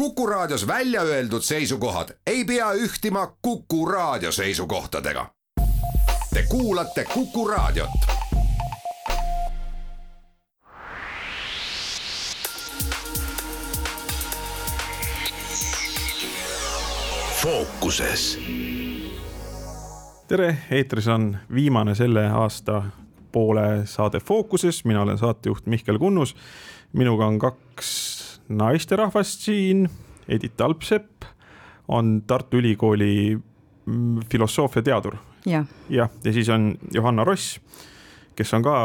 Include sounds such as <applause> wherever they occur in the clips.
Kuku Raadios välja öeldud seisukohad ei pea ühtima Kuku Raadio seisukohtadega. Te kuulate Kuku Raadiot. fookuses. tere, eetris on viimane selle aasta poole saade Fookuses, mina olen saatejuht Mihkel Kunnus. minuga on kaks naisterahvast siin, Edith Alpsepp on Tartu Ülikooli mm, filosoofiateadur. jah, jah, ja siis on Johanna Ross, kes on ka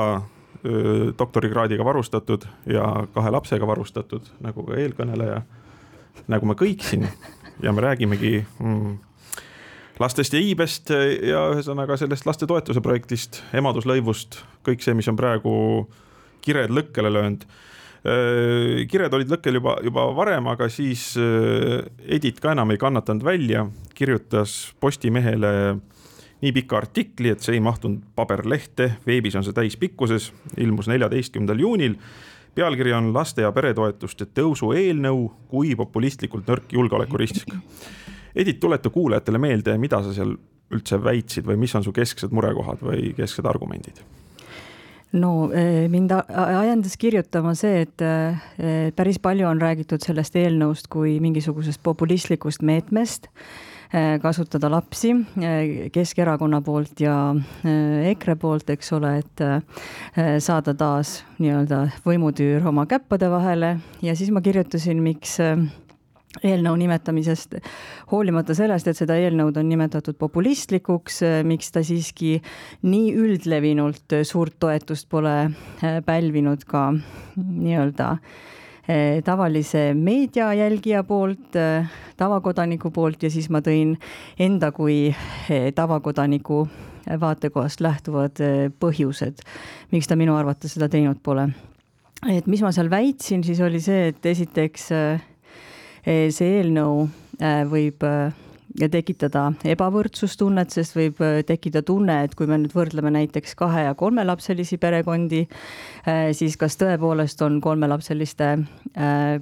doktorikraadiga varustatud ja kahe lapsega varustatud, nagu ka eelkõneleja, nagu me kõik siin ja me räägimegi mm, lastest ja iibest ja ühesõnaga sellest lastetoetuse projektist, emaduslõivust, kõik see, mis on praegu kired lõkkele löönud. Kired olid lõkkel juba, juba varem, aga siis Edith ka enam ei kannatanud välja, kirjutas Postimehele nii pika artikli, et see ei mahtunud paberlehte, veebis on see täispikkuses, ilmus neljateistkümnendal juunil. pealkiri on laste ja peretoetuste tõusu eelnõu kui populistlikult nõrk julgeolekurisk Edith, tuleta kuulajatele meelde, mida sa seal üldse väitsid või mis on su kesksed murekohad või kesksed argumendid? No eh, mind ajendas kirjutama see, et eh, päris palju on räägitud sellest eelnõust kui mingisugusest populistlikust meetmest eh, kasutada lapsi Keskerakonna poolt ja EKRE poolt, eks ole, et saada taas nii-öelda võimutüür oma käppade vahele. Ja siis ma kirjutasin, miks eelnõu nimetamisest, hoolimata sellest, et seda eelnõud on nimetatud populistlikuks, miks ta siiski nii üldlevinult suurt toetust pole äh, pälvinud ka nii-öelda tavalise meedia jälgija poolt, tavakodaniku poolt ja siis ma tõin enda kui tavakodaniku vaatekohast lähtuvad põhjused, miks ta minu arvates seda teinud pole. et mis ma seal väitsin, siis oli see, et esiteks äh, Eh, see eelnõu eh, võib eh, tekitada ebavõrdsustunnet, sest võib tekkida tunne, et kui me nüüd võrdleme näiteks kahe- ja kolmelapselisi perekondi, siis kas tõepoolest on kolmelapseliste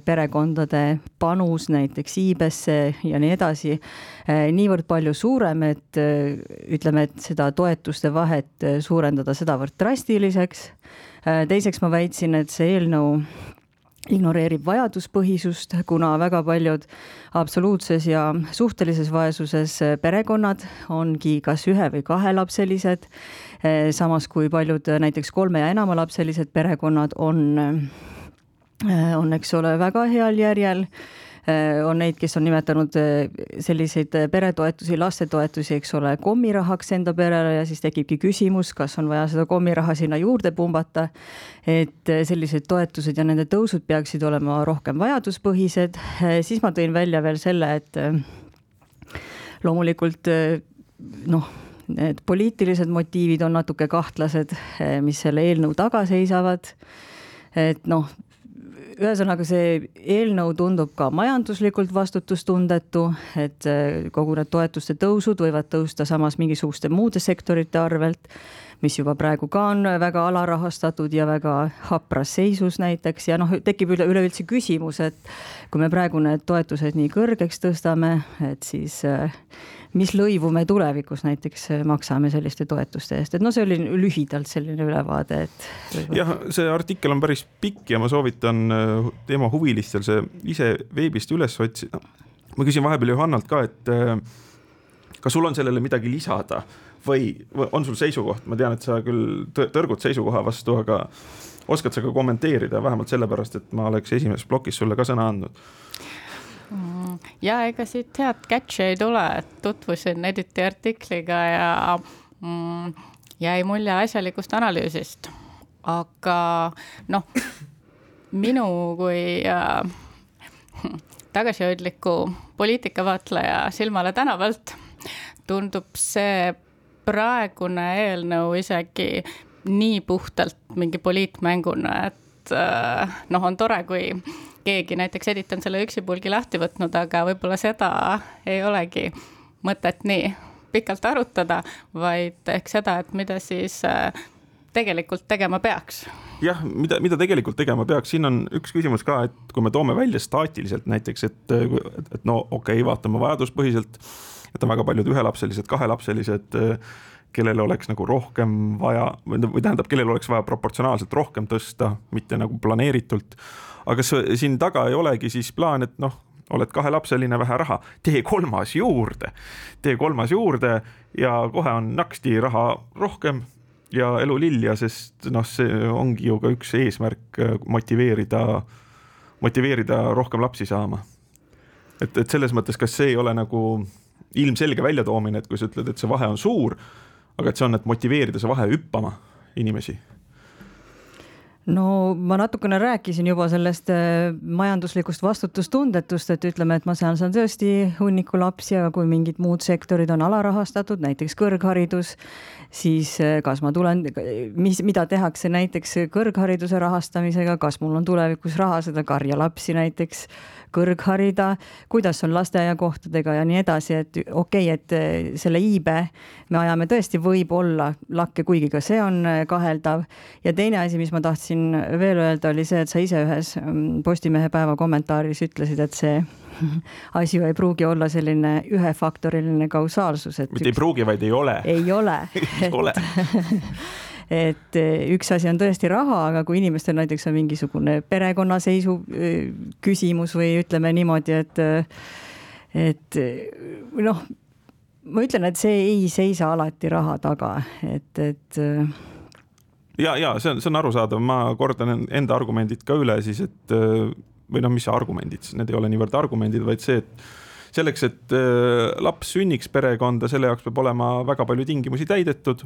perekondade panus näiteks iibesse ja nii edasi niivõrd palju suurem, et ütleme, et seda toetuste vahet suurendada sedavõrd drastiliseks. teiseks ma väitsin, et see eelnõu ignoreerib vajaduspõhisust, kuna väga paljud absoluutses ja suhtelises vaesuses perekonnad ongi kas ühe või kahelapselised, samas kui paljud näiteks kolme ja enamalapselised perekonnad on, on, eks ole, väga heal järjel on neid, kes on nimetanud äh, selliseid äh, peretoetusi, lastetoetusi, eks ole, kommirahaks enda perele ja siis tekibki küsimus, kas on vaja seda kommiraha sinna juurde pumbata. et sellised toetused ja nende tõusud peaksid olema rohkem vajaduspõhised, siis ma tõin välja veel selle, et loomulikult noh, need poliitilised motiivid on natuke kahtlased, mis selle eelnõu taga seisavad et noh, ühesõnaga, see eelnõu tundub ka majanduslikult vastutustundetu, et äh, kogu need toetuste tõusud võivad tõusta samas mingisuguste muude sektorite arvelt, mis juba praegu ka on väga alarahastatud ja väga hapras seisus näiteks. Ja noh, tekib üle, üleüldse küsimus, et kui me praegu need toetused nii kõrgeks tõstame, et siis äh, mis lõivu me tulevikus näiteks äh, maksame selliste toetuste eest, et no see oli lühidalt selline ülevaade, et. jah, see artikkel on päris pikk ja ma soovitan äh, teema huvilistel see ise veebist üles otsida. ma küsin vahepeal Johannalt ka, et äh, kas sul on sellele midagi lisada või, või on sul seisukoht, ma tean, et sa küll tõrgud seisukoha vastu, aga oskad sa ka kommenteerida, vähemalt sellepärast, et ma oleks esimeses plokis sulle ka sõna andnud Mm, ja ega siit head catch'i ei tule, et tutvusin Editi artikliga ja mm, jäi mulje asjalikust analüüsist. aga noh, minu kui äh, tagasihoidliku poliitikavaatleja silmale tänavalt tundub see praegune eelnõu isegi nii puhtalt mingi poliitmänguna, et äh, noh, on tore, kui keegi, näiteks Edith on selle üksipulgi lahti võtnud, aga võib-olla seda ei olegi mõtet nii pikalt arutada, vaid ehk seda, et mida siis äh, tegelikult tegema peaks. jah, mida, mida tegelikult tegema peaks, siin on üks küsimus ka, et kui me toome välja staatiliselt näiteks, et, et no okei okay,, vaatame vajaduspõhiselt, et on väga paljud ühelapselised, kahelapselised, kellel oleks nagu rohkem vaja või, või tähendab, kellel oleks vaja proportsionaalselt rohkem tõsta, mitte nagu planeeritult. aga kas siin taga ei olegi siis plaan, et noh, oled kahelapseline, vähe raha, tee kolmas juurde, tee kolmas juurde ja kohe on naksti raha rohkem ja elu lilja, sest noh, see ongi ju ka üks eesmärk äh, motiveerida, motiveerida rohkem lapsi saama. et, et selles mõttes, kas see ei ole nagu ilmselge väljatoomine, et kui sa ütled, et see vahe on suur, aga et see on, et motiveerida see vahe hüppama inimesi no ma natukene rääkisin juba sellest äh, majanduslikust vastutustundetust, et ütleme, et ma saan seal tõesti hunniku lapsi, aga kui mingid muud sektorid on alarahastatud, näiteks kõrgharidus, siis äh, kas ma tulen, mis, mida tehakse näiteks kõrghariduse rahastamisega, kas mul on tulevikus raha seda karjalapsi näiteks kõrgharida, kuidas on lasteaiakohtadega ja nii edasi, et okei okay,, et eh, selle iibe me ajame tõesti võib-olla lakke, kuigi ka see on kaheldav. ja teine asi, mis ma tahtsin veel öelda, oli see, et sa ise ühes mm, Postimehe päeva kommentaaris ütlesid, et see <laughs> asi ei pruugi olla selline ühefaktoriline kausaalsus, et. mitte üks... ei pruugi, vaid ei ole. ei ole <laughs> ei ole <laughs> et eh, üks asi on tõesti raha, aga kui inimestel näiteks on mingisugune perekonnaseisu eh, küsimus või ütleme niimoodi, et, eh, et noh, ma ütlen, et see ei seisa alati raha taga, et, et ja, ja see on, see on arusaadav, ma kordan enda argumendid ka üle siis, et või noh, mis argumendid, need ei ole niivõrd argumendid, vaid see, et selleks, et laps sünniks perekonda, selle jaoks peab olema väga palju tingimusi täidetud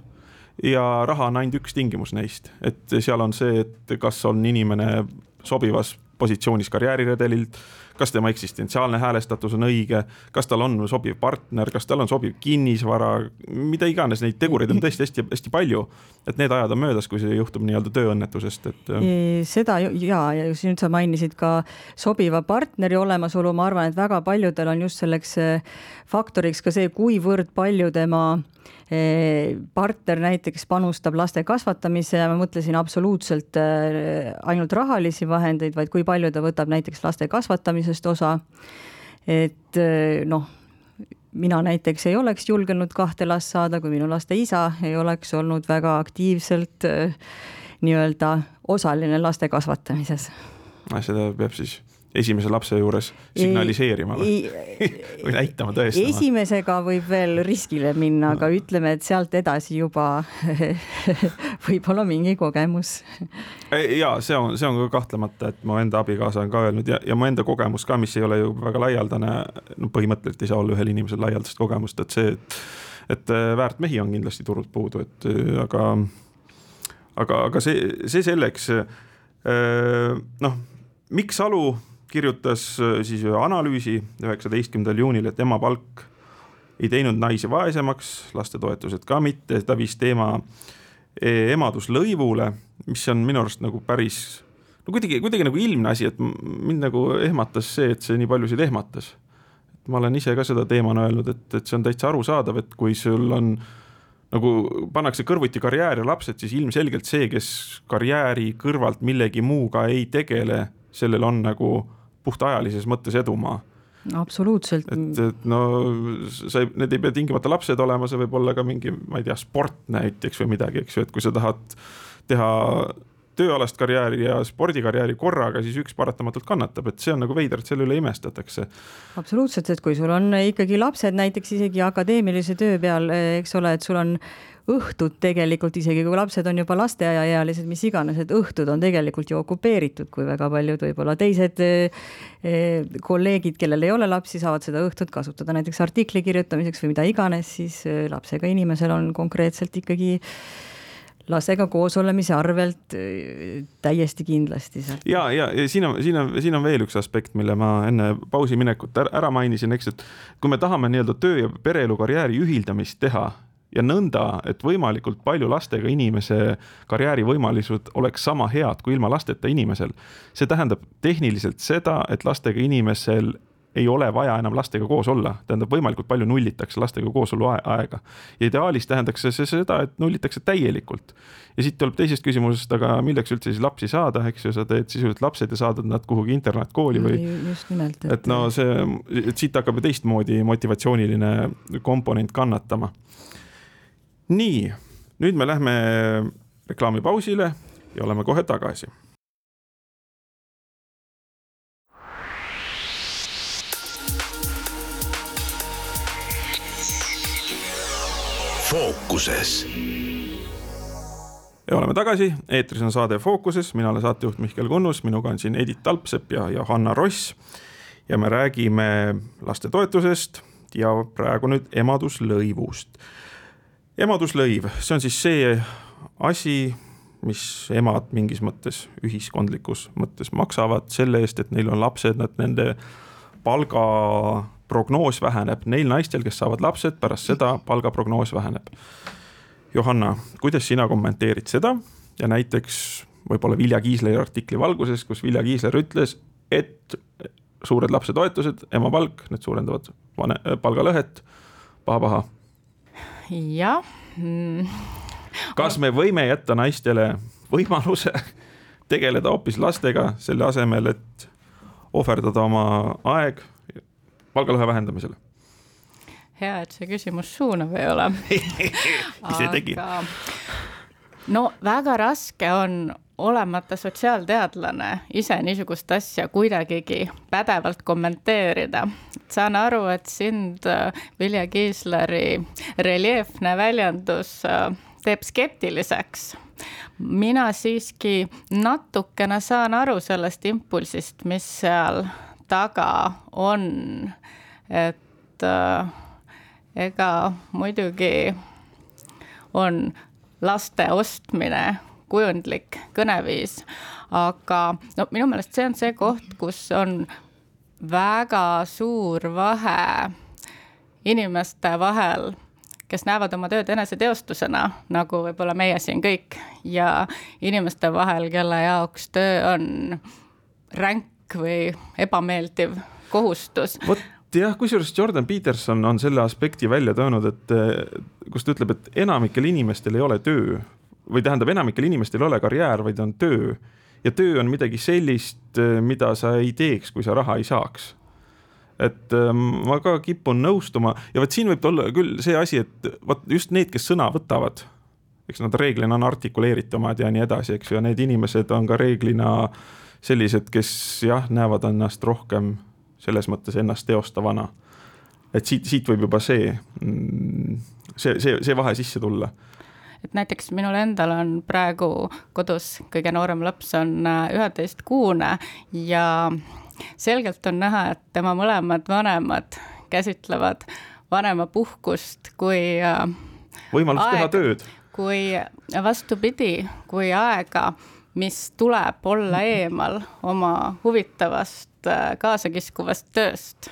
ja raha on ainult üks tingimus neist, et seal on see, et kas on inimene sobivas positsioonis karjääriredelilt, kas tema eksistentsiaalne häälestatus on õige, kas tal on sobiv partner, kas tal on sobiv kinnisvara, mida iganes, neid tegureid on tõesti hästi-hästi palju. et need ajad on möödas, kui see juhtub nii-öelda tööõnnetusest, et. seda ja, ja nüüd sa mainisid ka sobiva partneri olemasolu, ma arvan, et väga paljudel on just selleks eh, faktoriks ka see, kuivõrd palju tema partner näiteks panustab laste kasvatamisse ja ma mõtlesin absoluutselt äh, ainult rahalisi vahendeid, vaid kui palju ta võtab näiteks laste kasvatamisest osa. et äh, noh, mina näiteks ei oleks julgenud kahte last saada, kui minu laste isa ei oleks olnud väga aktiivselt äh, nii-öelda osaline laste kasvatamises. seda peab siis esimese lapse juures signaliseerima või, <laughs> või näitama, tõestama? esimesega võib veel riskile minna, aga ütleme, et sealt edasi juba <laughs> võib-olla mingi kogemus. ja see on, see on ka kahtlemata, et mu enda abikaasa on ka öelnud ja, ja mu enda kogemus ka, mis ei ole ju väga laialdane, no põhimõtteliselt ei saa olla ühel inimesel laialdast kogemust, et see, et et äh, väärt mehi on kindlasti turult puudu, et äh, aga, aga, aga see, see selleks. Äh, noh, Mikk Salu kirjutas äh, siis ühe analüüsi üheksateistkümnendal juunil, et ema palk ei teinud naisi vaesemaks, lastetoetused ka mitte, ta viis teema e, emaduslõivule, mis on minu arust nagu päris, no kuidagi, kuidagi nagu ilmne asi, et mind nagu ehmatas see, et see nii paljusid ehmatas. ma olen ise ka seda teemana öelnud, et, et see on täitsa arusaadav, et kui sul on nagu pannakse kõrvuti karjäär ja lapsed, siis ilmselgelt see, kes karjääri kõrvalt millegi muuga ei tegele, sellel on nagu puhtajalises mõttes edumaa absoluutselt. et, et no sa ei, need ei pea tingimata lapsed olema, see võib olla ka mingi, ma ei tea, sport näiteks või midagi, eks ju, et kui sa tahad teha tööalast karjääri ja spordikarjääri korraga, siis üks paratamatult kannatab, et see on nagu veider, et selle üle imestatakse. absoluutselt, et kui sul on ikkagi lapsed näiteks isegi akadeemilise töö peal, eks ole, et sul on õhtud tegelikult, isegi kui lapsed on juba lasteaiaealised, mis iganes, et õhtud on tegelikult ju okupeeritud, kui väga paljud võib-olla teised eh, eh, kolleegid, kellel ei ole lapsi, saavad seda õhtut kasutada näiteks artikli kirjutamiseks või mida iganes, siis eh, lapsega inimesel on konkreetselt ikkagi lastega koos olemise arvelt täiesti kindlasti sealt. ja, ja, ja siin on, siin on, siin on veel üks aspekt, mille ma enne pausi minekut ära mainisin, eks, et kui me tahame nii-öelda töö ja pereelu karjääri ühildamist teha, ja nõnda, et võimalikult palju lastega inimese karjäärivõimalused oleks sama head kui ilma lasteta inimesel. see tähendab tehniliselt seda, et lastega inimesel ei ole vaja enam lastega koos olla, tähendab võimalikult palju nullitakse lastega koosolu aega. ja ideaalis tähendaks see seda, et nullitakse täielikult. ja siit tuleb teisest küsimusest, aga milleks üldse siis lapsi saada, eks ju, sa teed sisuliselt lapsed ja saadad nad kuhugi internaatkooli või. just nimelt. et no see, et siit hakkab ju teistmoodi motivatsiooniline komponent kannatama. Nii, nüüd me lähme reklaamipausile ja oleme kohe tagasi fookuses. ja oleme tagasi, eetris on saade Fookuses, mina olen saatejuht Mihkel Kunnus, minuga on siin Edith Talpsepp ja Johanna Ross. ja me räägime lastetoetusest ja praegu nüüd emaduslõivust. Emaduslõiv, see on siis see asi, mis emad mingis mõttes ühiskondlikus mõttes maksavad selle eest, et neil on lapsed, et nende palga prognoos väheneb, neil naistel, kes saavad lapsed, pärast seda palgaprognoos väheneb. Johanna, kuidas sina kommenteerid seda ja näiteks võib-olla Vilja Kiisleri artikli valguses, kus Vilja Kiisler ütles, et suured lapsetoetused, emapalk, need suurendavad vane, palgalõhet paha,, paha-paha. Jah mm.. kas me võime jätta naistele võimaluse tegeleda hoopis lastega, selle asemel, et ohverdada oma aeg palgalõhe vähendamisele? hea, et see küsimus suunav ei ole <laughs> ise tegin. no väga raske on olemata sotsiaalteadlane ise niisugust asja kuidagigi pädevalt kommenteerida. saan aru, et sind äh, Vilja Kiisleri reljeefne väljendus äh, teeb skeptiliseks. mina siiski natukene saan aru sellest impulsist, mis seal taga on et äh, ega muidugi on laste ostmine kujundlik kõneviis, aga no minu meelest see on see koht, kus on väga suur vahe inimeste vahel, kes näevad oma tööd eneseteostusena, nagu võib-olla meie siin kõik, ja inimeste vahel, kelle jaoks töö on ränk või ebameeldiv kohustus. vot jah, kusjuures Jordan Peterson on selle aspekti välja toonud, et kus ta ütleb, et enamikel inimestel ei ole töö või tähendab, enamikel inimestel ei ole karjäär, vaid on töö. ja töö on midagi sellist, mida sa ei teeks, kui sa raha ei saaks. et ähm, ma ka kipun nõustuma ja vot siin võib olla küll see asi, et vot just need, kes sõna võtavad, eks nad reeglina on artikuleeritumad ja nii edasi, eks ju, ja need inimesed on ka reeglina sellised, kes jah, näevad ennast rohkem selles mõttes ennast teostavana. et siit, siit võib juba see, mm, see, see, see vahe sisse tulla et näiteks minul endal on praegu kodus kõige noorem laps on äh, üheteistkuune ja selgelt on näha, et tema mõlemad vanemad käsitlevad vanemapuhkust kui äh, võimalust teha tööd. kui vastupidi, kui aega, mis tuleb olla eemal oma huvitavast Äh, kaasakiskuvast tööst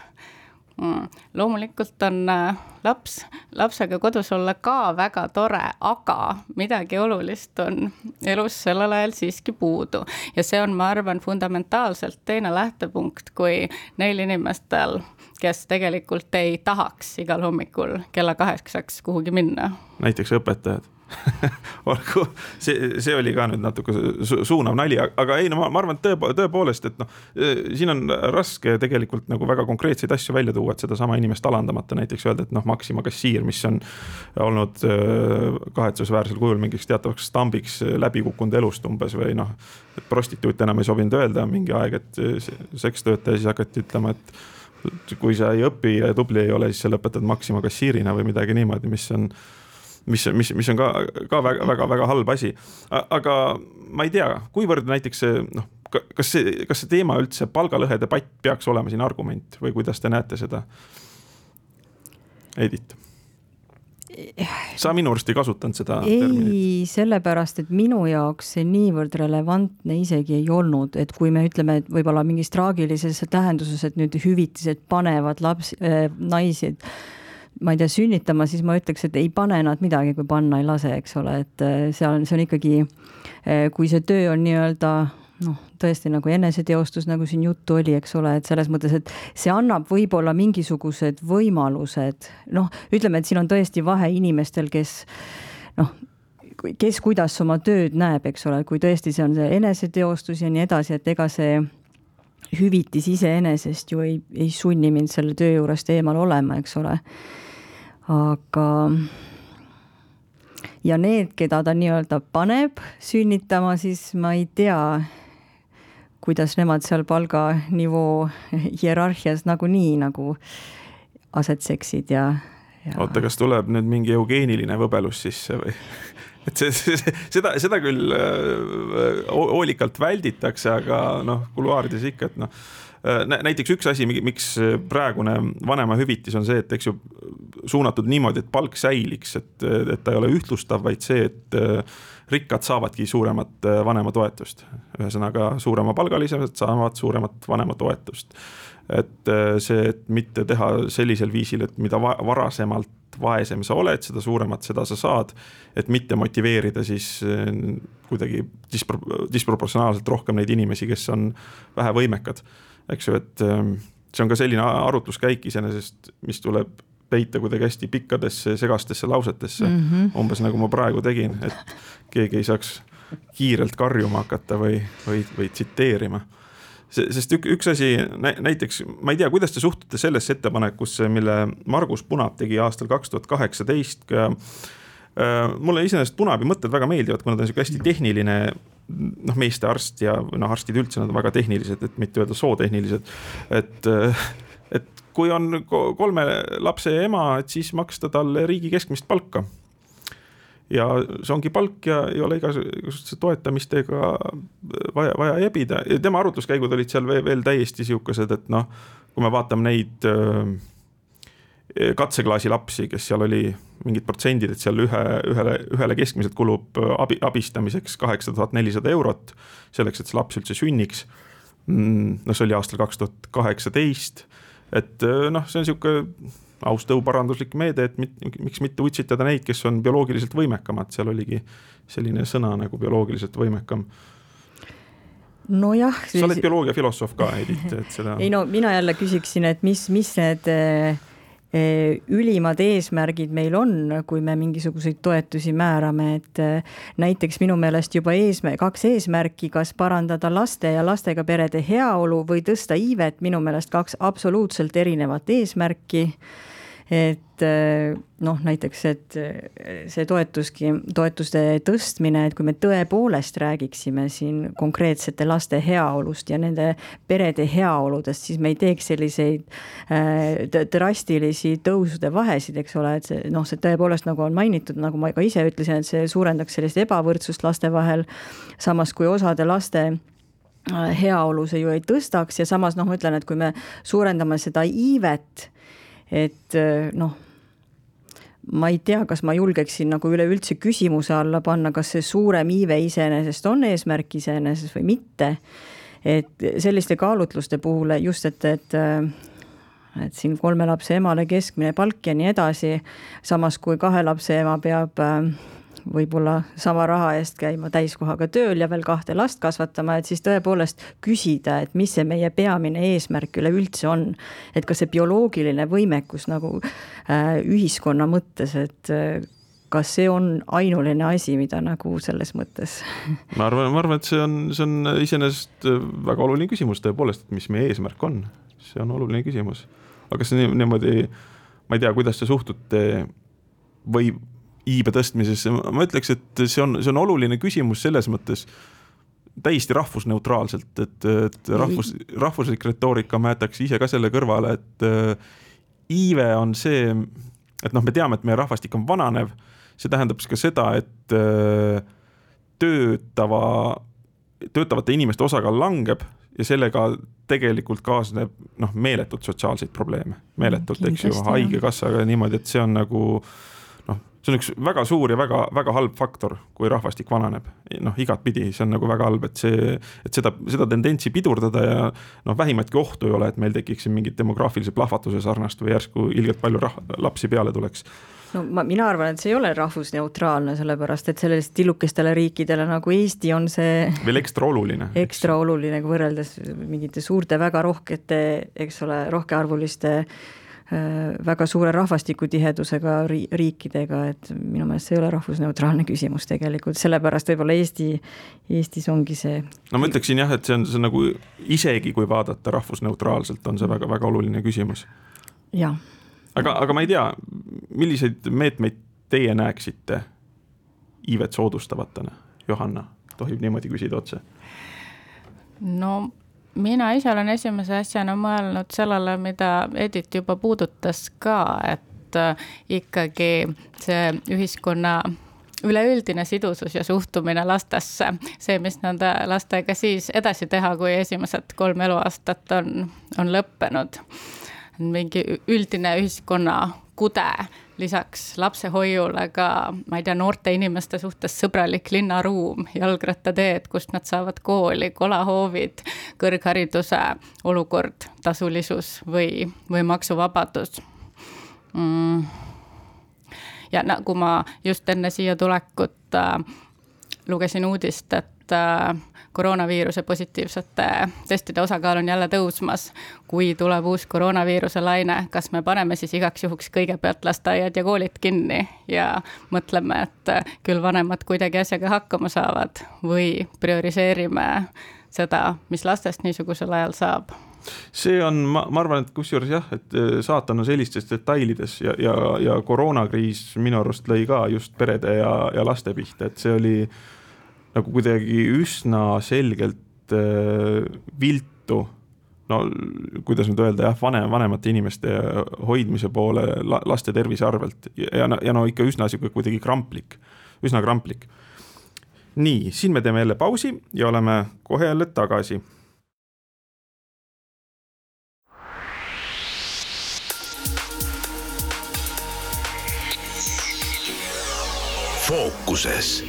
mm.. loomulikult on äh, laps, lapsega kodus olla ka väga tore, aga midagi olulist on elus sellel ajal siiski puudu. ja see on, ma arvan, fundamentaalselt teine lähtepunkt kui neil inimestel, kes tegelikult ei tahaks igal hommikul kella kaheksaks kuhugi minna. näiteks õpetajad <laughs> olgu, see, see oli ka nüüd natuke su suunav nali, aga ei no ma, ma arvan, et tõe, tõepoolest, et noh, siin on raske tegelikult nagu väga konkreetseid asju välja tuua, et sedasama inimest alandamata näiteks öelda, et noh, Maxima kassiir, mis on olnud kahetsusväärsel kujul mingiks teatavaks stambiks läbi kukkunud elust umbes või noh, et prostituut enam ei sobinud öelda mingi aeg, et sekstöötaja, siis hakati ütlema, et kui sa ei õpi ja tubli ei ole, siis sa lõpetad Maxima kassiirina või midagi niimoodi, mis on mis, mis, mis on ka, ka väga-väga-väga halb asi. aga ma ei tea, kuivõrd näiteks see noh, kas see, kas see teema üldse, palgalõhe debatt peaks olema siin argument või kuidas te näete seda? Edith sa minu arust ei kasutanud seda ei, terminit. sellepärast, et minu jaoks see niivõrd relevantne isegi ei olnud, et kui me ütleme, et võib-olla mingis traagilises tähenduses, et nüüd hüvitised panevad lapsi äh,, naisi ma ei tea, sünnitama, siis ma ütleks, et ei pane nad midagi, kui panna ei lase, eks ole, et äh, see on, see on ikkagi, äh, kui see töö on nii-öelda noh, tõesti nagu eneseteostus, nagu siin juttu oli, eks ole, et selles mõttes, et see annab võib-olla mingisugused võimalused, noh, ütleme, et siin on tõesti vahe inimestel, kes noh, kes kuidas oma tööd näeb, eks ole, kui tõesti see on see eneseteostus ja nii edasi, et ega see hüvitis iseenesest ju ei, ei sunni mind selle töö juurest eemal olema, eks ole. Aga ja need, keda ta nii-öelda paneb sünnitama, siis ma ei tea, kuidas nemad seal palganivoo hierarhias nagunii nagu asetseksid ja, ja.... oota, kas tuleb nüüd mingi eugeeniline võbelus sisse või? <laughs> et see, see, seda, seda küll äh, hoolikalt välditakse, aga noh, kuluaarides ikka, et noh näiteks üks asi, miks praegune vanemahüvitis on see, et eks ju suunatud niimoodi, et palk säiliks, et, et ta ei ole ühtlustav, vaid see, et äh, rikkad saavadki suuremat äh, vanematoetust. ühesõnaga, suuremapalgalised saavad suuremat vanematoetust. et see, et mitte teha sellisel viisil, et mida va varasemalt vaesem sa oled, seda suuremat seda sa saad, et mitte motiveerida siis kuidagi dispro disproportsionaalselt rohkem neid inimesi, kes on vähevõimekad eks ju, et ähm, see on ka selline arutluskäik iseenesest, mis tuleb peita kuidagi hästi pikkadesse segastesse lausetesse mm, -hmm. umbes nagu ma praegu tegin, et keegi ei saaks kiirelt karjuma hakata või, või, või tsiteerima. sest ük, üks asi näiteks, ma ei tea, kuidas te suhtute sellesse ettepanekusse, mille Margus Punab tegi aastal kaks tuhat kaheksateist. Äh, mulle iseenesest Punabi mõtted väga meeldivad, kuna ta on sihuke hästi tehniline noh, meestearst ja noh, arstid üldse, nad on väga tehnilised, et mitte öelda sootehnilised. et, et kui on kolme lapse ema, et siis maksta talle riigi keskmist palka. ja see ongi palk ja ei ole igasuguste toetamistega vaja, vaja jebida ja tema arutluskäigud olid seal veel, veel täiesti sihukesed, et noh, kui me vaatame neid äh, katseklaasi lapsi, kes seal oli mingid protsendid, et seal ühe, ühele, ühele keskmiselt kulub abi, abistamiseks kaheksa tuhat nelisada eurot. selleks, et see laps üldse sünniks. Mm, noh, see oli aastal kaks tuhat kaheksateist, et noh, see on sihuke aus tõuparanduslik meede, et mit, miks mitte utsitada neid, kes on bioloogiliselt võimekamad, seal oligi selline sõna nagu bioloogiliselt võimekam nojah. sa oled bioloogiafilosoof ka, Edith, et seda. <laughs> ei no mina jälle küsiksin, et mis, mis need Eh, ülimad eesmärgid meil on, kui me mingisuguseid toetusi määrame, et eh, näiteks minu meelest juba eesmärk, kaks eesmärki, kas parandada laste ja lastega perede heaolu või tõsta iivet, minu meelest kaks absoluutselt erinevat eesmärki et eh, noh, näiteks, et eh, see toetuski, toetuste tõstmine, et kui me tõepoolest räägiksime siin konkreetsete laste heaolust ja nende perede heaoludest, siis me ei teeks selliseid äh, drastilisi tõusude vahesid, eks ole, et see noh, see tõepoolest nagu on mainitud, nagu ma ka ise ütlesin, et see suurendaks sellist ebavõrdsust laste vahel. samas kui osade laste heaolu see ju ei tõstaks ja samas noh, ma ütlen, et kui me suurendame seda iivet et äh, noh, ma ei tea, kas ma julgeksin nagu üleüldse küsimuse alla panna, kas see suurem iive iseenesest on eesmärk iseenesest või mitte. et selliste kaalutluste puhul just, et, et äh, et siin kolme lapse emale keskmine palk ja nii edasi, samas kui kahe lapse ema peab äh, võib-olla sama raha eest käima täiskohaga tööl ja veel kahte last kasvatama, et siis tõepoolest küsida, et mis see meie peamine eesmärk üleüldse on. et kas see bioloogiline võimekus nagu äh, ühiskonna mõttes, et äh, kas see on ainuline asi, mida nagu selles mõttes? ma arvan, ma arvan, et see on, see on iseenesest väga oluline küsimus tõepoolest, et mis meie eesmärk on, see on oluline küsimus. aga kas niimoodi, ma ei tea, kuidas te suhtute või iibe tõstmisesse, ma ütleks, et see on, see on oluline küsimus selles mõttes täiesti rahvusneutraalselt, et, et rahvus, rahvuslik retoorika ma jätaks ise ka selle kõrvale, et äh, iive on see, et noh, me teame, et meie rahvastik on vananev, see tähendab siis ka seda, et äh, töötava, töötavate inimeste osakaal langeb ja sellega tegelikult kaasneb noh, meeletult sotsiaalseid probleeme, meeletult, eks ju, haigekassaga niimoodi, et see on nagu äh, see on üks väga suur ja väga-väga halb faktor, kui rahvastik vananeb. noh, igatpidi, see on nagu väga halb, et see, et seda, seda tendentsi pidurdada ja noh, vähimatki ohtu ei ole, et meil tekiks siin mingit demograafilise plahvatuse sarnast või järsku ilgelt palju rah-, lapsi peale tuleks no ma, mina arvan, et see ei ole rahvusneutraalne, sellepärast et sellistele tillukestele riikidele nagu Eesti on see veel ekstra oluline. ekstra oluline, kui võrreldes mingite suurte väga rohkete, eks ole, rohkearvuliste äh, väga suure rahvastikutihedusega ri-, riikidega, et minu meelest see ei ole rahvusneutraalne küsimus tegelikult, sellepärast võib-olla Eesti, Eestis ongi see. no ma ütleksin jah, et see on, see on nagu isegi kui vaadata rahvusneutraalselt, on see väga-väga oluline küsimus. jah aga, aga ma ei tea, milliseid meetmeid teie näeksite iivet soodustavatena, Johanna, tohib niimoodi küsida otse? no mina ise olen esimese asjana mõelnud sellele, mida Edith juba puudutas ka, et äh, ikkagi see ühiskonna üleüldine sidusus ja suhtumine lastesse, see, mis nende lastega siis edasi teha, kui esimesed kolm eluaastat on, on lõppenud. Mingi üldine ühiskonna kude, lisaks lapsehoiule ka, ma ei tea, noorte inimeste suhtes sõbralik linnaruum, jalgrattateed, kust nad saavad kooli, kolahoovid, kõrghariduse olukord, tasulisus või, või maksuvabadus. Mm.. ja nagu ma just enne siia tulekut äh, lugesin uudist, et äh, koroonaviiruse positiivsete testide osakaal on jälle tõusmas. kui tuleb uus koroonaviiruse laine, kas me paneme siis igaks juhuks kõigepealt lasteaiad ja koolid kinni ja mõtleme, et küll vanemad kuidagi asjaga hakkama saavad või prioriseerime seda, mis lastest niisugusel ajal saab see on, ma, ma arvan, et kusjuures jah, et äh, saatan on sellistes detailides ja, ja, ja koroonakriis minu arust lõi ka just perede ja, ja laste pihta, et see oli äh, nagu kuidagi üsna selgelt äh, viltu no kuidas nüüd öelda jah, vanem, vanemate inimeste hoidmise poole laste tervise arvelt ja, ja, ja no ikka üsna sihuke kuidagi kramplik, üsna kramplik. nii, siin me teeme jälle pausi ja oleme kohe jälle tagasi. fookuses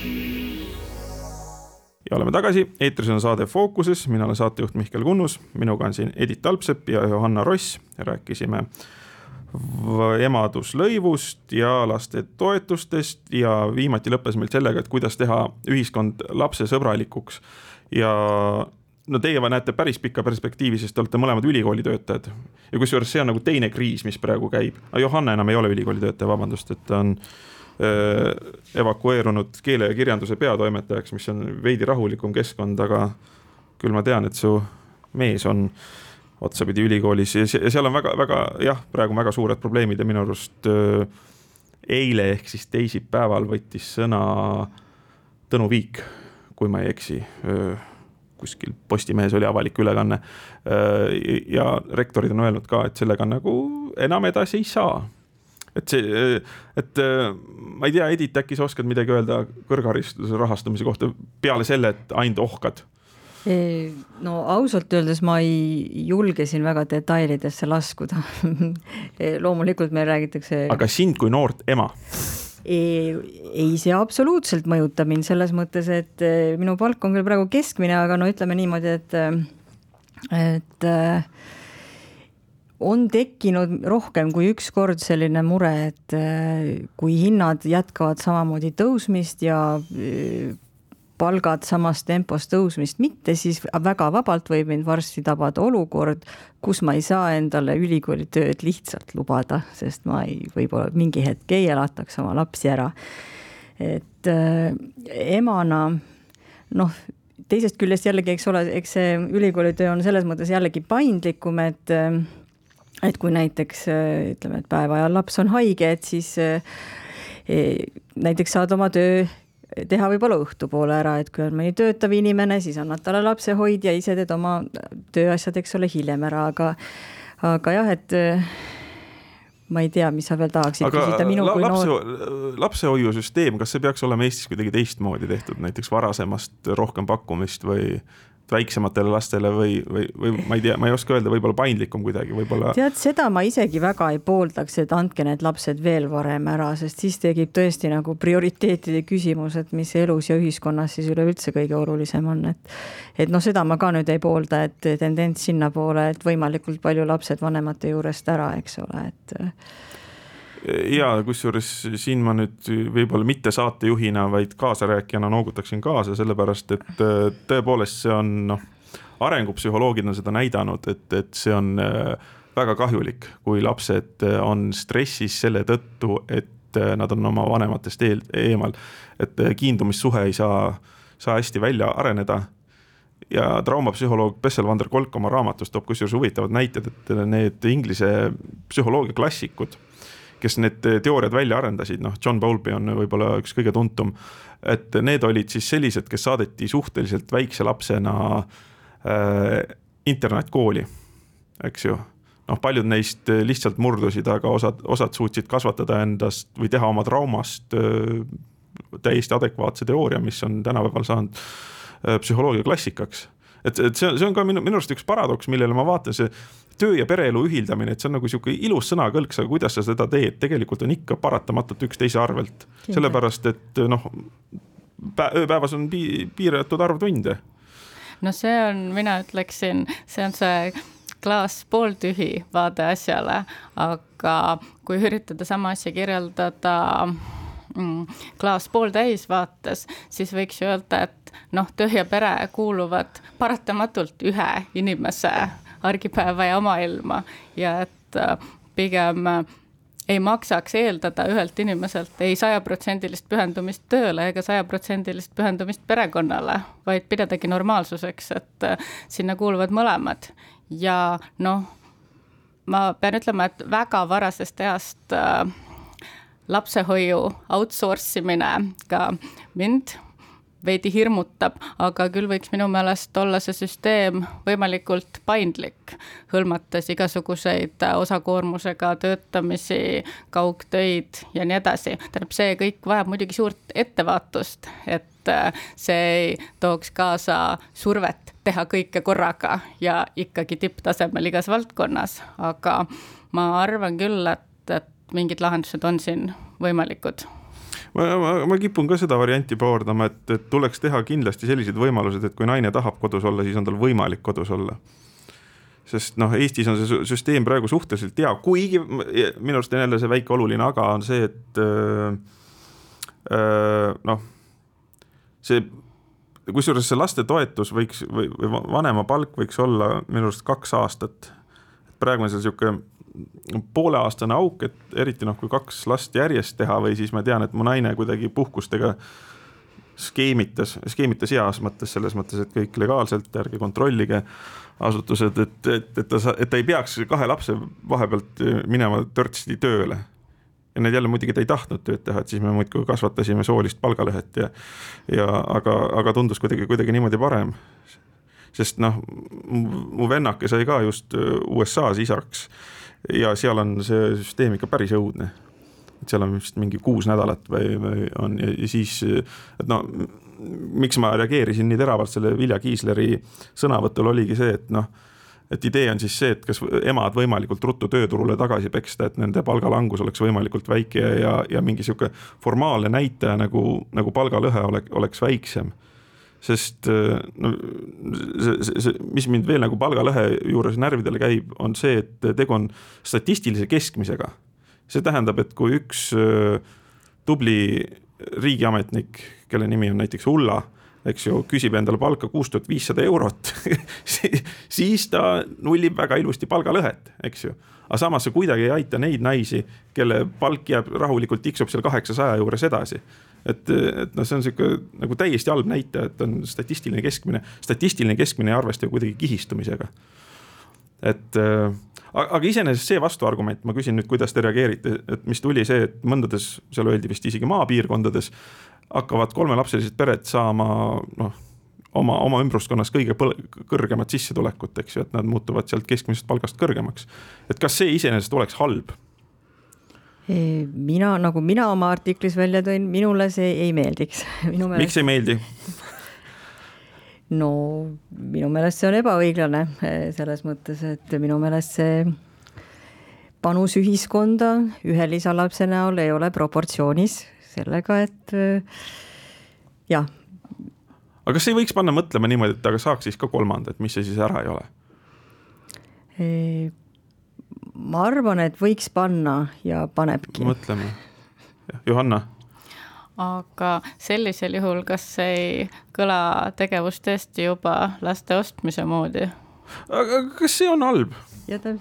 ja oleme tagasi, eetris on saade Fookuses, mina olen saatejuht Mihkel Kunnus, minuga on siin Edith Talpsepp ja Johanna Ross, rääkisime emaduslõivust ja lastetoetustest ja viimati lõppes meil sellega, et kuidas teha ühiskond lapsesõbralikuks. ja no teie näete päris pikka perspektiivi, sest te olete mõlemad ülikooli töötajad. ja kusjuures see on nagu teine kriis, mis praegu käib, Johanna enam ei ole ülikooli töötaja, vabandust, et ta on evakueerunud keele ja kirjanduse peatoimetajaks, mis on veidi rahulikum keskkond, aga küll ma tean, et su mees on otsapidi ülikoolis ja seal on väga-väga jah, praegu on väga suured probleemid ja minu arust äh, eile ehk siis teisipäeval võttis sõna Tõnu Viik, kui ma ei eksi äh, kuskil Postimehes oli avalik ülekanne. ja rektorid on öelnud ka, et sellega nagu enam edasi ei saa et see, et ma ei tea, Edith, äkki sa oskad midagi öelda kõrghariduse rahastamise kohta peale selle, et ainult ohkad? no ausalt öeldes ma ei julge siin väga detailidesse laskuda <laughs> loomulikult meil räägitakse. aga sind kui noort ema? ei, see absoluutselt mõjutab mind selles mõttes, et eh, minu palk on küll praegu keskmine, aga no ütleme niimoodi, et, et on tekkinud rohkem kui üks kord selline mure, et äh, kui hinnad jätkavad samamoodi tõusmist ja äh, palgad samas tempos tõusmist mitte, siis väga vabalt võib mind varsti tabada olukord, kus ma ei saa endale ülikooli tööd lihtsalt lubada, sest ma ei, võib-olla mingi hetk ei elataks oma lapsi ära. et äh, emana noh, teisest küljest jällegi, eks ole, eks see ülikoolitöö on selles mõttes jällegi paindlikum, et äh, et kui näiteks ütleme, et päeva ajal laps on haige, et siis eh, näiteks saad oma töö teha võib-olla õhtupoole ära, et kui on mõni töötav inimene, siis annad talle lapsehoidja, ise teed oma tööasjad, eks ole, hiljem ära, aga aga jah, et ma ei tea, mis sa veel tahaksid aga küsida minu kui lapse, noor. lapsehoiusüsteem, kas see peaks olema Eestis kuidagi teistmoodi tehtud, näiteks varasemast rohkem pakkumist või väiksematele lastele või, või, või ma ei tea, ma ei oska öelda, võib-olla paindlikum kuidagi, võib-olla. tead, seda ma isegi väga ei pooldaks, et andke need lapsed veel varem ära, sest siis tekib tõesti nagu prioriteetide küsimus, et mis elus ja ühiskonnas siis üleüldse kõige olulisem on, et. et noh, seda ma ka nüüd ei poolda, et tendents sinnapoole, et võimalikult palju lapsed vanemate juurest ära, eks ole, et ja kusjuures siin ma nüüd võib-olla mitte saatejuhina, vaid kaasarääkijana noogutaksin kaasa, sellepärast et äh, tõepoolest see on noh, arengupsühholoogid on seda näidanud, et, et see on äh, väga kahjulik, kui lapsed äh, on stressis selle tõttu, et nad on oma vanematest eel, eemal. et kiindumissuhe ei saa, saa hästi välja areneda ja traumapsühholoog Bessel van der Kolk oma raamatus toob kusjuures huvitavad näited, et need inglise psühholoogia klassikud kes need teooriad välja arendasid, noh, John Bowlby on võib-olla üks kõige tuntum. et need olid siis sellised, kes saadeti suhteliselt väikse lapsena äh, internaatkooli, eks ju noh, paljud neist lihtsalt murdusid, aga osad, osad suutsid kasvatada endast või teha oma traumast äh, täiesti adekvaatse teooria, mis on tänapäeval saanud psühholoogia klassikaks. Et, et see, see on ka minu, minu arust üks paradoks, millele ma vaatan, see töö ja pereelu ühildamine, et see on nagu sihuke ilus sõnakõlks, aga kuidas sa seda teed, tegelikult on ikka paratamatult üksteise arvelt. sellepärast, et noh, ööpäevas on pi piiratud arv tunde. no see on, mina ütleksin, see on see klaas pooltühi vaade asjale, aga kui üritada sama asja kirjeldada mm, klaas pooltäis vaates, siis võiks öelda, et noh, töö ja pere kuuluvad paratamatult ühe inimese argipäeva ja maailma ja et äh, pigem äh, ei maksaks eeldada ühelt inimeselt ei sajaprotsendilist pühendumist tööle ega sajaprotsendilist pühendumist perekonnale, vaid pidadagi normaalsuseks, et äh, sinna kuuluvad mõlemad. ja noh, ma pean ütlema, et väga varasest east äh, lapsehoiu outsource imine ka mind veidi hirmutab, aga küll võiks minu meelest olla see süsteem võimalikult paindlik, hõlmates igasuguseid osakoormusega töötamisi, kaugtöid ja nii edasi. tähendab, see kõik vajab muidugi suurt ettevaatust, et äh, see ei tooks kaasa survet teha kõike korraga ja ikkagi tipptasemel igas valdkonnas, aga ma arvan küll, et, et mingid lahendused on siin võimalikud ma, ma, ma kipun ka seda varianti pooldama, et, et tuleks teha kindlasti sellised võimalused, et kui naine tahab kodus olla, siis on tal võimalik kodus olla. sest noh, Eestis on see süsteem praegu suhteliselt hea, kuigi minu arust on jälle see väike oluline aga on see, et äh, äh, noh, see kusjuures see lastetoetus võiks või, või vanema palk võiks olla minu arust kaks aastat. praegu on seal sihuke pooleaastane auk, et eriti noh, kui kaks last järjest teha või siis ma tean, et mu naine kuidagi puhkustega skeemitas, skeemitas heas mõttes, selles mõttes, et kõik legaalselt, ärge kontrollige asutused, et, et, et ta, et ta ei peaks kahe lapse vahepealt minema törtsti tööle. ja need jälle muidugi ta ei tahtnud tööd teha, et siis me muudkui kasvatasime soolist palgalõhet ja, ja aga, aga tundus kuidagi, kuidagi niimoodi parem. sest noh, mu vennake sai ka just USA-s isaks ja seal on see süsteem ikka päris õudne. et seal on vist mingi kuus nädalat või, või on ja, siis, et no miks ma reageerisin nii teravalt selle Vilja Kiisleri sõnavõtul oligi see, et noh, et idee on siis see, et kas emad võimalikult ruttu tööturule tagasi peksta, et nende palgalangus oleks võimalikult väike ja, ja mingi sihuke formaalne näitaja nagu, nagu palgalõhe oleks, oleks väiksem sest äh, no see, see, see, mis mind veel nagu palgalõhe juures närvidele käib, on see, et tegu on statistilise keskmisega. see tähendab, et kui üks äh, tubli riigiametnik, kelle nimi on näiteks Ulla, eks ju, küsib endale palka kuus tuhat viissada eurot <laughs> siis ta nullib väga ilusti palgalõhet, eks ju. aga samas see kuidagi ei aita neid naisi, kelle palk jääb rahulikult tiksub seal kaheksasaja juures edasi et, et noh, see on sihuke nagu täiesti halb näitaja, et on statistiline keskmine, statistiline keskmine ei arvesta ju kuidagi kihistumisega. et äh, aga iseenesest see vastuargument, ma küsin nüüd, kuidas te reageerite, et mis tuli see, et mõndades, seal öeldi vist isegi maapiirkondades hakkavad kolmelapselised pered saama noh, oma, oma ümbruskonnas kõige kõrgemat sissetulekut, eks ju, et nad muutuvad sealt keskmisest palgast kõrgemaks. et kas see iseenesest oleks halb? Mina, nagu mina oma artiklis välja tõin, minule see ei meeldiks <laughs> miks ei meeldi? no minu meelest see on ebaõiglane selles mõttes, et minu meelest see panus ühiskonda ühe lisalapse näol ei ole proportsioonis sellega, et jah. aga kas ei võiks panna mõtlema niimoodi, et aga saaks siis ka kolmanda, et mis see siis ära ei ole? Ma arvan, et võiks panna ja panebki. mõtleme. Johanna aga sellisel juhul, kas ei kõla tegevus tõesti juba laste ostmise moodi? aga kas see on halb? Ja <laughs> ta.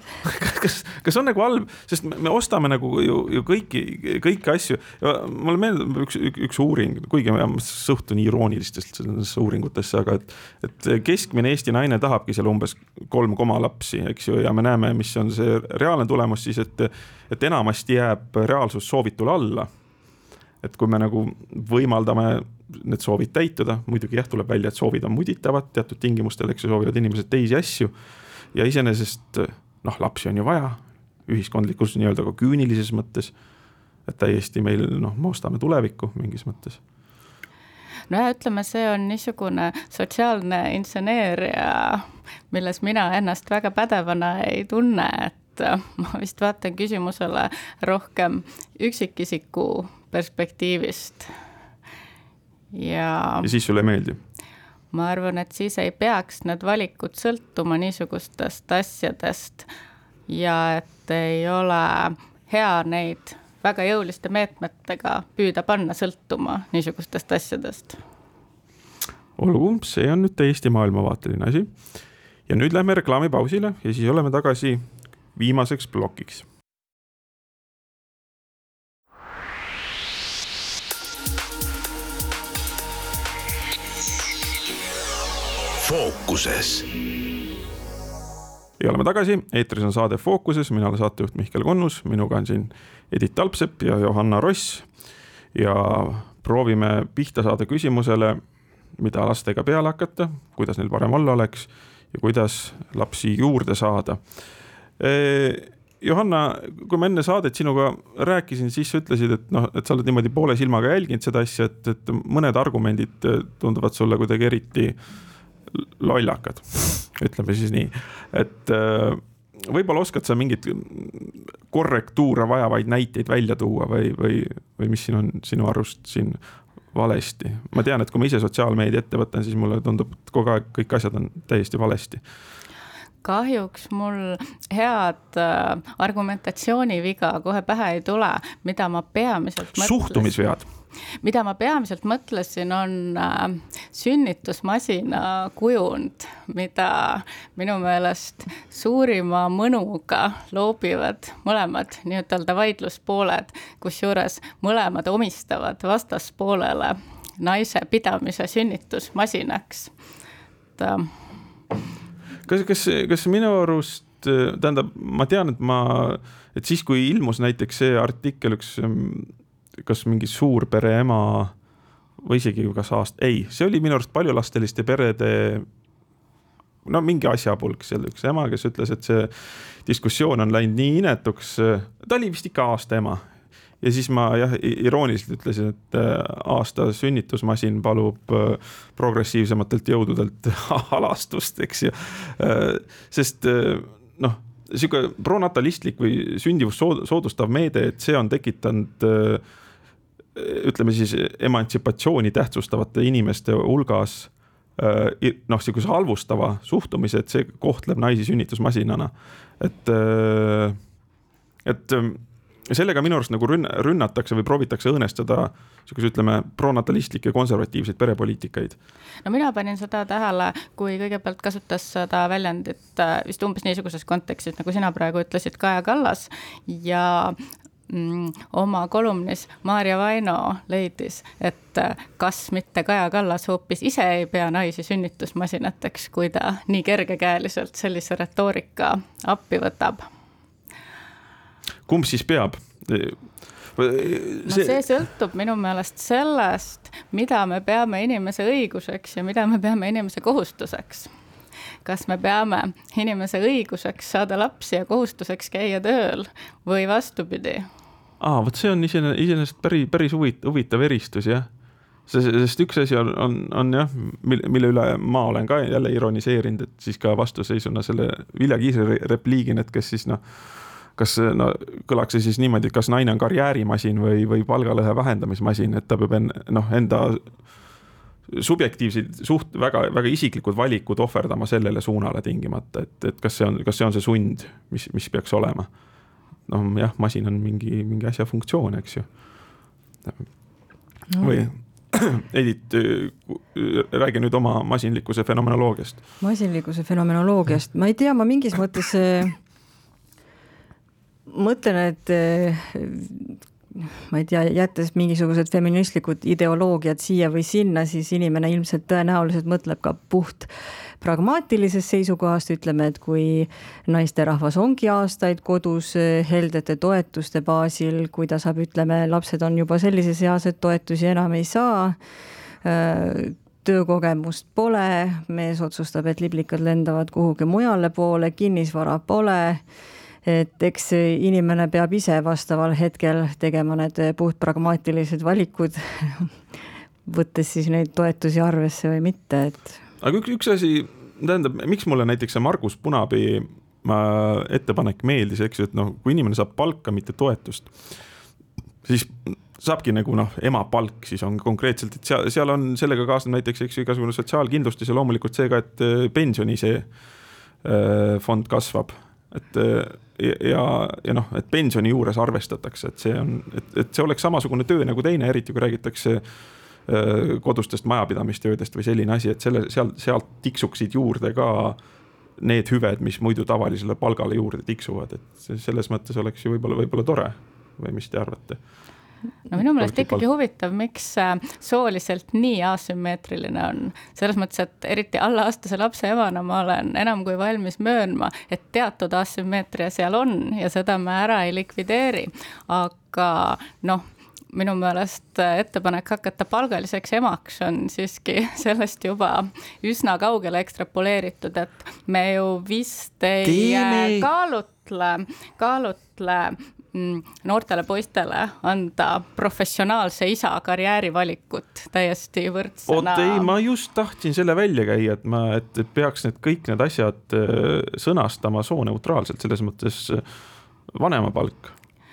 kas, kas on nagu halb, sest me ostame nagu ju, ju kõiki, kõiki asju. mulle meenub üks, üks uuring, kuigi ma suhtun iroonilistesse uuringutesse, aga et, et keskmine Eesti naine tahabki seal umbes kolm koma lapsi, eks ju, ja me näeme, mis on see reaalne tulemus siis, et, et enamasti jääb reaalsus soovitule alla et kui me nagu võimaldame need soovid täituda, muidugi jah, tuleb välja, et soovid on muditavad teatud tingimustel, eks ju, soovivad inimesed teisi asju. Ja iseenesest noh, lapsi on ju vaja ühiskondlikus nii-öelda ka küünilises mõttes. et täiesti meil noh, me ostame tulevikku mingis mõttes no ja ütleme, see on niisugune sotsiaalne inseneeria, milles mina ennast väga pädevana ei tunne, et ma vist vaatan küsimusele rohkem üksikisiku perspektiivist. ja. ja siis sulle ei meeldi? Ma arvan, et siis ei peaks need valikud sõltuma niisugustest asjadest ja et ei ole hea neid väga jõuliste meetmetega püüda panna sõltuma niisugustest asjadest. olgu, see on nüüd täiesti maailmavaateline asi. ja nüüd lähme reklaamipausile ja siis oleme tagasi viimaseks plokiks fookuses. ja oleme tagasi, eetris on saade Fookuses, mina olen saatejuht Mihkel Konnus, minuga on siin Edith Talpsepp ja Johanna Ross. ja proovime pihta saada küsimusele, mida lastega peale hakata, kuidas neil parem olla oleks ja kuidas lapsi juurde saada. Johanna, kui ma enne saadet sinuga rääkisin, siis sa ütlesid, et noh, et sa oled niimoodi poole silmaga jälginud seda asja, et, et mõned argumendid tunduvad sulle kuidagi eriti lollakad, ütleme siis nii, et äh, võib-olla oskad sa mingeid korrektuure vajavaid näiteid välja tuua või, või, või mis siin on sinu arust siin valesti? ma tean, et kui ma ise sotsiaalmeedia ette võtan, siis mulle tundub, et kogu aeg kõik asjad on täiesti valesti. Kahjuks mul head äh, argumentatsiooniviga kohe pähe ei tule, mida ma peamiselt suhtumisvead mida ma peamiselt mõtlesin, on äh, sünnitusmasina kujund, mida minu meelest suurima mõnuga loobivad mõlemad nii-ütelda vaidluspooled, kusjuures mõlemad omistavad vastaspoolele naise pidamise sünnitusmasinaks. et äh, kas, kas, kas minu arust, tähendab, ma tean, et ma, et siis, kui ilmus näiteks see artikkel, üks kas mingi suurpere ema või isegi kas aasta, ei, see oli minu arust paljulapseliste perede no mingi asjapulk seal, üks ema, kes ütles, et see diskussioon on läinud nii inetuks, ta oli vist ikka aasta ema. ja siis ma jah, irooniliselt ütlesin, et äh, aasta sünnitusmasin palub äh, progressiivsematelt jõududelt <laughs> halastust, eks ju. Äh, sest noh, sihuke pronatalistlik või sündivust soodustav meede, et see on tekitanud ütleme siis emantsipatsiooni tähtsustavate inimeste hulgas äh, noh, sihukese halvustava suhtumise, et see kohtleb naisi sünnitusmasinana. et, äh, et ähm, sellega minu arust nagu rünn-, rünnatakse või proovitakse õõnestada sihukese, ütleme, pronatalistlikke konservatiivseid perepoliitikaid. no mina panin seda tähele, kui kõigepealt kasutas seda väljendit äh, vist umbes niisuguses kontekstis, nagu sina praegu ütlesid, Kaja Kallas ja oma kolumnis Maarja Vaino leidis, et äh, kas mitte Kaja Kallas hoopis ise ei pea naisi sünnitusmasinateks, kui ta nii kergekäeliselt sellise retoorika appi võtab. kumb siis peab? no see sõltub minu meelest sellest, mida me peame inimese õiguseks ja mida me peame inimese kohustuseks kas me peame inimese õiguseks saada lapsi ja kohustuseks käia tööl või vastupidi? aa, vot see on iseenesest, päris, päris huvitav, huvitav eristus jah. sest üks asi on, on, on jah, mille, mille üle ma olen ka jälle ironiseerinud, et siis ka vastuseisuna selle Vilja Kiisleri repliigina, et kes siis noh, kas no kõlaks see siis niimoodi, et kas naine on karjäärimasin või, või palgalõhe vähendamismasin, et ta peab enne noh, enda subjektiivsed suht väga, väga isiklikud valikud ohverdama sellele suunale tingimata, et, et kas see on, kas see on see sund, mis, mis peaks olema. noh, jah, masin on mingi, mingi asja funktsioon, eks ju no.. või <clears throat> Edith, räägi nüüd oma masinlikkuse fenomenoloogiast. masinlikkuse fenomenoloogiast, ma ei tea, ma mingis mõttes äh, mõtlen, et äh, ma ei tea, jättes mingisugused feministlikud ideoloogiad siia või sinna, siis inimene ilmselt tõenäoliselt mõtleb ka puht pragmaatilisest seisukohast, ütleme, et kui naisterahvas ongi aastaid kodus eh, heldete toetuste baasil, kui ta saab, ütleme, lapsed on juba sellises eas, et toetusi enam ei saa eh, töökogemust pole, mees otsustab, et liblikad lendavad kuhugi mujale poole, kinnisvara pole et eks inimene peab ise vastaval hetkel tegema need puhtpragmaatilised valikud <laughs> võttes siis neid toetusi arvesse või mitte, et. aga üks, üks asi, tähendab, miks mulle näiteks see Margus Punapi äh, ettepanek meeldis, eks ju, et noh, kui inimene saab palka, mitte toetust, siis saabki nagu noh, emapalk siis on konkreetselt, et seal, seal on, sellega kaasneb näiteks, eks ju, igasugune sotsiaalkindlustus ja loomulikult see ka, et pensioni see äh, fond kasvab, et ja, ja noh, et pensioni juures arvestatakse, et see on, et, et see oleks samasugune töö nagu teine, eriti kui räägitakse äh, kodustest majapidamistöödest või selline asi, et selle, seal, sealt tiksuksid juurde ka need hüved, mis muidu tavalisele palgale juurde tiksuvad, et selles mõttes oleks ju võib-olla, võib-olla tore või mis te arvate? No minu meelest ikkagi huvitav, miks äh, sooliselt nii asümmeetriline on. selles mõttes, et eriti alleaastase lapse emana ma olen enam kui valmis möönma, et teatud asümmeetria seal on ja seda me ära ei likvideeri. aga noh minu meelest ettepanek hakata palgaliseks emaks on siiski <laughs> sellest juba üsna kaugele ekstrapoleeritud, et me ju vist ei Keemi. kaalutle, kaalutle Mm, noortele poistele anda professionaalse isa karjäärivalikut täiesti võrdsena. oot ei, ma just tahtsin selle välja käia, et ma, et peaks need kõik need asjad äh, sõnastama sooneutraalselt, selles mõttes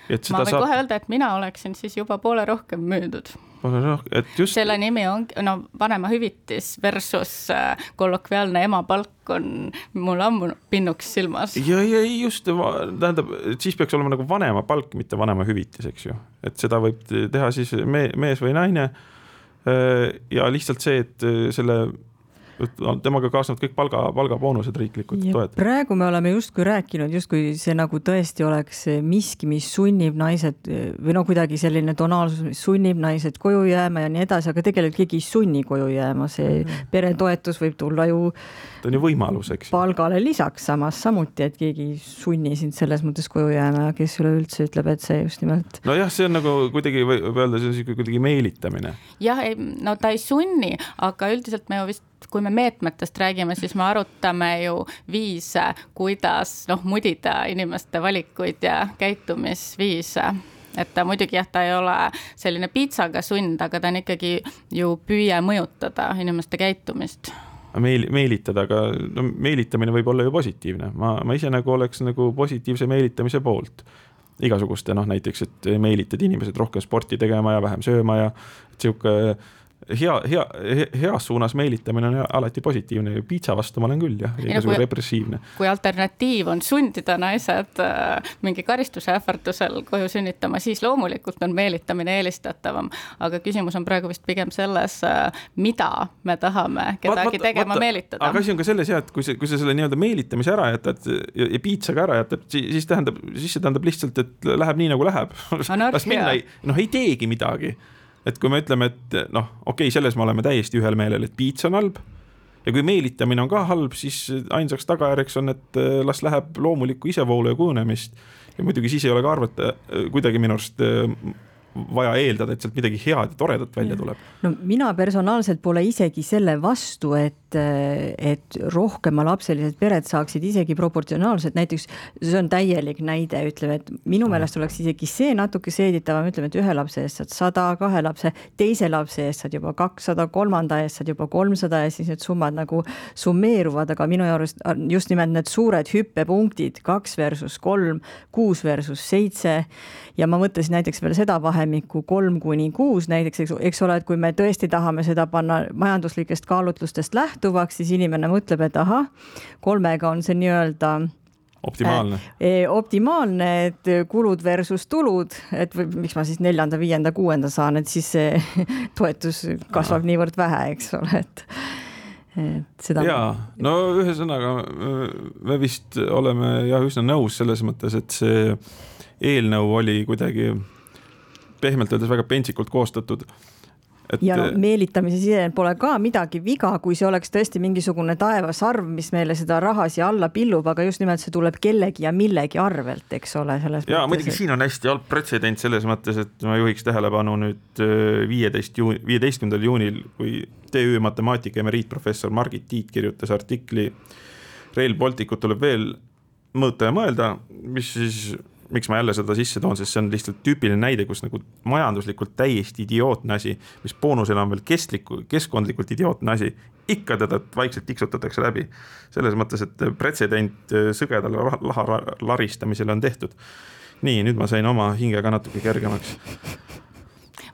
äh, vanemapalk. ma võin saab... kohe öelda, et mina oleksin siis juba poole rohkem müüdud noh, et just. selle nimi on, no vanemahüvitis versus äh, kolloquiaalne emapalk on mul ammu pinnuks silmas. ja, ja just, tähendab, siis peaks olema nagu vanemapalk, mitte vanemahüvitis, eks ju, et seda võib teha siis me, mees või naine. Äh, ja lihtsalt see, et äh, selle temaga kaasnevad kõik palga, palgaboonused riiklikud toetused. praegu me oleme justkui rääkinud, justkui see nagu tõesti oleks miski, mis sunnib naised või no kuidagi selline tonaalsus, mis sunnib naised koju jääma ja nii edasi, aga tegelikult keegi ei sunni koju jääma, see mm. peretoetus võib tulla ju. ta on ju võimalus, eks. palgale lisaks samas samuti, et keegi ei sunni sind selles mõttes koju jääma ja kes üleüldse ütleb, et see just nimelt. nojah, see on nagu kuidagi võib öelda, see on sihuke kuidagi meelitamine. jah, no ta ei sunni, aga üldiselt me ju vist kui me meetmetest räägime, siis me arutame ju viise, kuidas noh, mudida inimeste valikuid ja käitumisviise. Et ta muidugi jah, ta ei ole selline piitsaga sund, aga ta on ikkagi ju püüe mõjutada inimeste käitumist. Meil, meelitada, aga no meelitamine võib olla ju positiivne, ma, ma ise nagu oleks nagu positiivse meelitamise poolt. igasuguste noh, näiteks, et meelitad inimesed rohkem sporti tegema ja vähem sööma ja sihuke hea, hea, heas suunas meelitamine on alati positiivne, piitsa vastu ma olen küll jah, igasugune repressiivne. kui alternatiiv on sundida naised äh, mingi karistuse ähvardusel koju sünnitama, siis loomulikult on meelitamine eelistatavam. aga küsimus on praegu vist pigem selles, äh, mida me tahame kedagi vaat, tegema vaat, meelitada. aga asi on ka selles jah, et kui sa, kui sa selle nii-öelda meelitamise ära jätad ja, ja piitsa ka ära jätad, siis tähendab, siis see tähendab lihtsalt, et läheb nii nagu läheb. las minna, noh ei teegi midagi et kui me ütleme, et noh, okei okay,, selles me oleme täiesti ühel meelel, et piits on halb. ja kui meelitamine on ka halb, siis ainsaks tagajärjeks on, et eh, las läheb loomulikku isevoolu ja kujunemist. ja muidugi siis ei ole ka arvata eh, kuidagi minu arust eh, vaja eeldada, et sealt midagi head ja toredat välja tuleb. no mina personaalselt pole isegi selle vastu, et, et rohkemalapselised pered saaksid isegi proportsionaalselt, näiteks see on täielik näide, ütleme, et minu meelest oleks isegi see natuke seeditavam, ütleme, et ühe lapse eest saad sada, kahe lapse, teise lapse eest saad juba kakssada, kolmanda eest saad juba kolmsada ja siis need summad nagu summeeruvad, aga minu arust just nimelt need suured hüppepunktid, kaks versus kolm, kuus versus seitse ja ma mõtlesin näiteks veel seda vahemikku kolm kuni kuus näiteks, eks, eks ole, et kui me tõesti tahame seda panna majanduslikest kaalutlustest lähtuvaks, siis inimene mõtleb, et ahah, kolmega on see nii-öelda optimaalne äh,. optimaalne, et kulud versus tulud, et või, miks ma siis neljanda, viienda, kuuenda saan, et siis see <laughs> toetus kasvab niivõrd vähe, eks ole, et et seda. ja no ühesõnaga me vist oleme jah üsna nõus selles mõttes, et see eelnõu oli kuidagi pehmelt öeldes väga pentsikult koostatud. Et.... ja no meelitamise side pole ka midagi viga, kui see oleks tõesti mingisugune taevasarv, mis meile seda raha siia alla pillub, aga just nimelt see tuleb kellegi ja millegi arvelt, eks ole, selles ja muidugi et... siin on hästi halb pretsedent selles mõttes, et ma juhiks tähelepanu nüüd äh, viieteist juuni, viieteistkümnendal juunil, kui TÜ matemaatika emeriitprofessor Margit Tiit kirjutas artikli Rail Balticut tuleb veel mõõta ja mõelda, mis siis miks ma jälle seda sisse toon, sest see on lihtsalt tüüpiline näide, kus nagu majanduslikult täiesti idiootne asi, mis boonusena on veel kestliku, keskkondlikult idiootne asi, ikka teda vaikselt tiksutatakse läbi. selles mõttes, et pretsedent sõgedale laha laristamisele on tehtud. nii, nüüd ma sain oma hingega natuke kergemaks.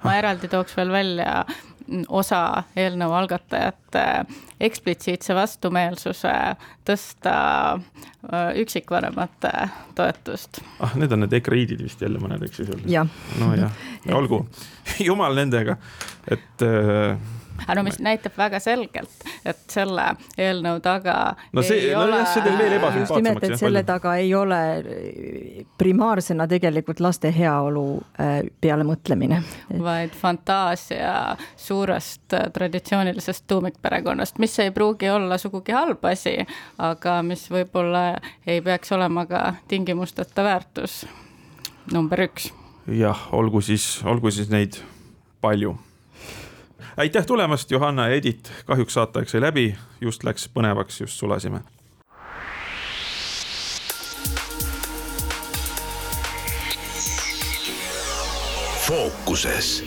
ma eraldi tooks veel välja osa eelnõu algatajate eksplitsiitse vastumeelsuse tõsta äh, üksikvanemate toetust. ah, need on need ekreiidid vist jälle mõned, eks ju. nojah, <laughs> olgu, <laughs> jumal nendega, et äh, <laughs> aga no mis näitab väga selgelt, et selle eelnõu taga no see, no ole... jah, see teeb veel ebasümpaatsemaks. just nimelt, et selle taga ei ole primaarsena tegelikult laste heaolu äh, peale mõtlemine. vaid fantaasia suurest äh, traditsioonilisest tuumikperekonnast, mis ei pruugi olla sugugi halb asi, aga mis võib-olla ei peaks olema ka tingimusteta väärtus number üks. jah, olgu siis, olgu siis neid palju aitäh tulemast, Johanna ja Edith, kahjuks saateaeg sai läbi, just läks põnevaks, just sulasime. fookuses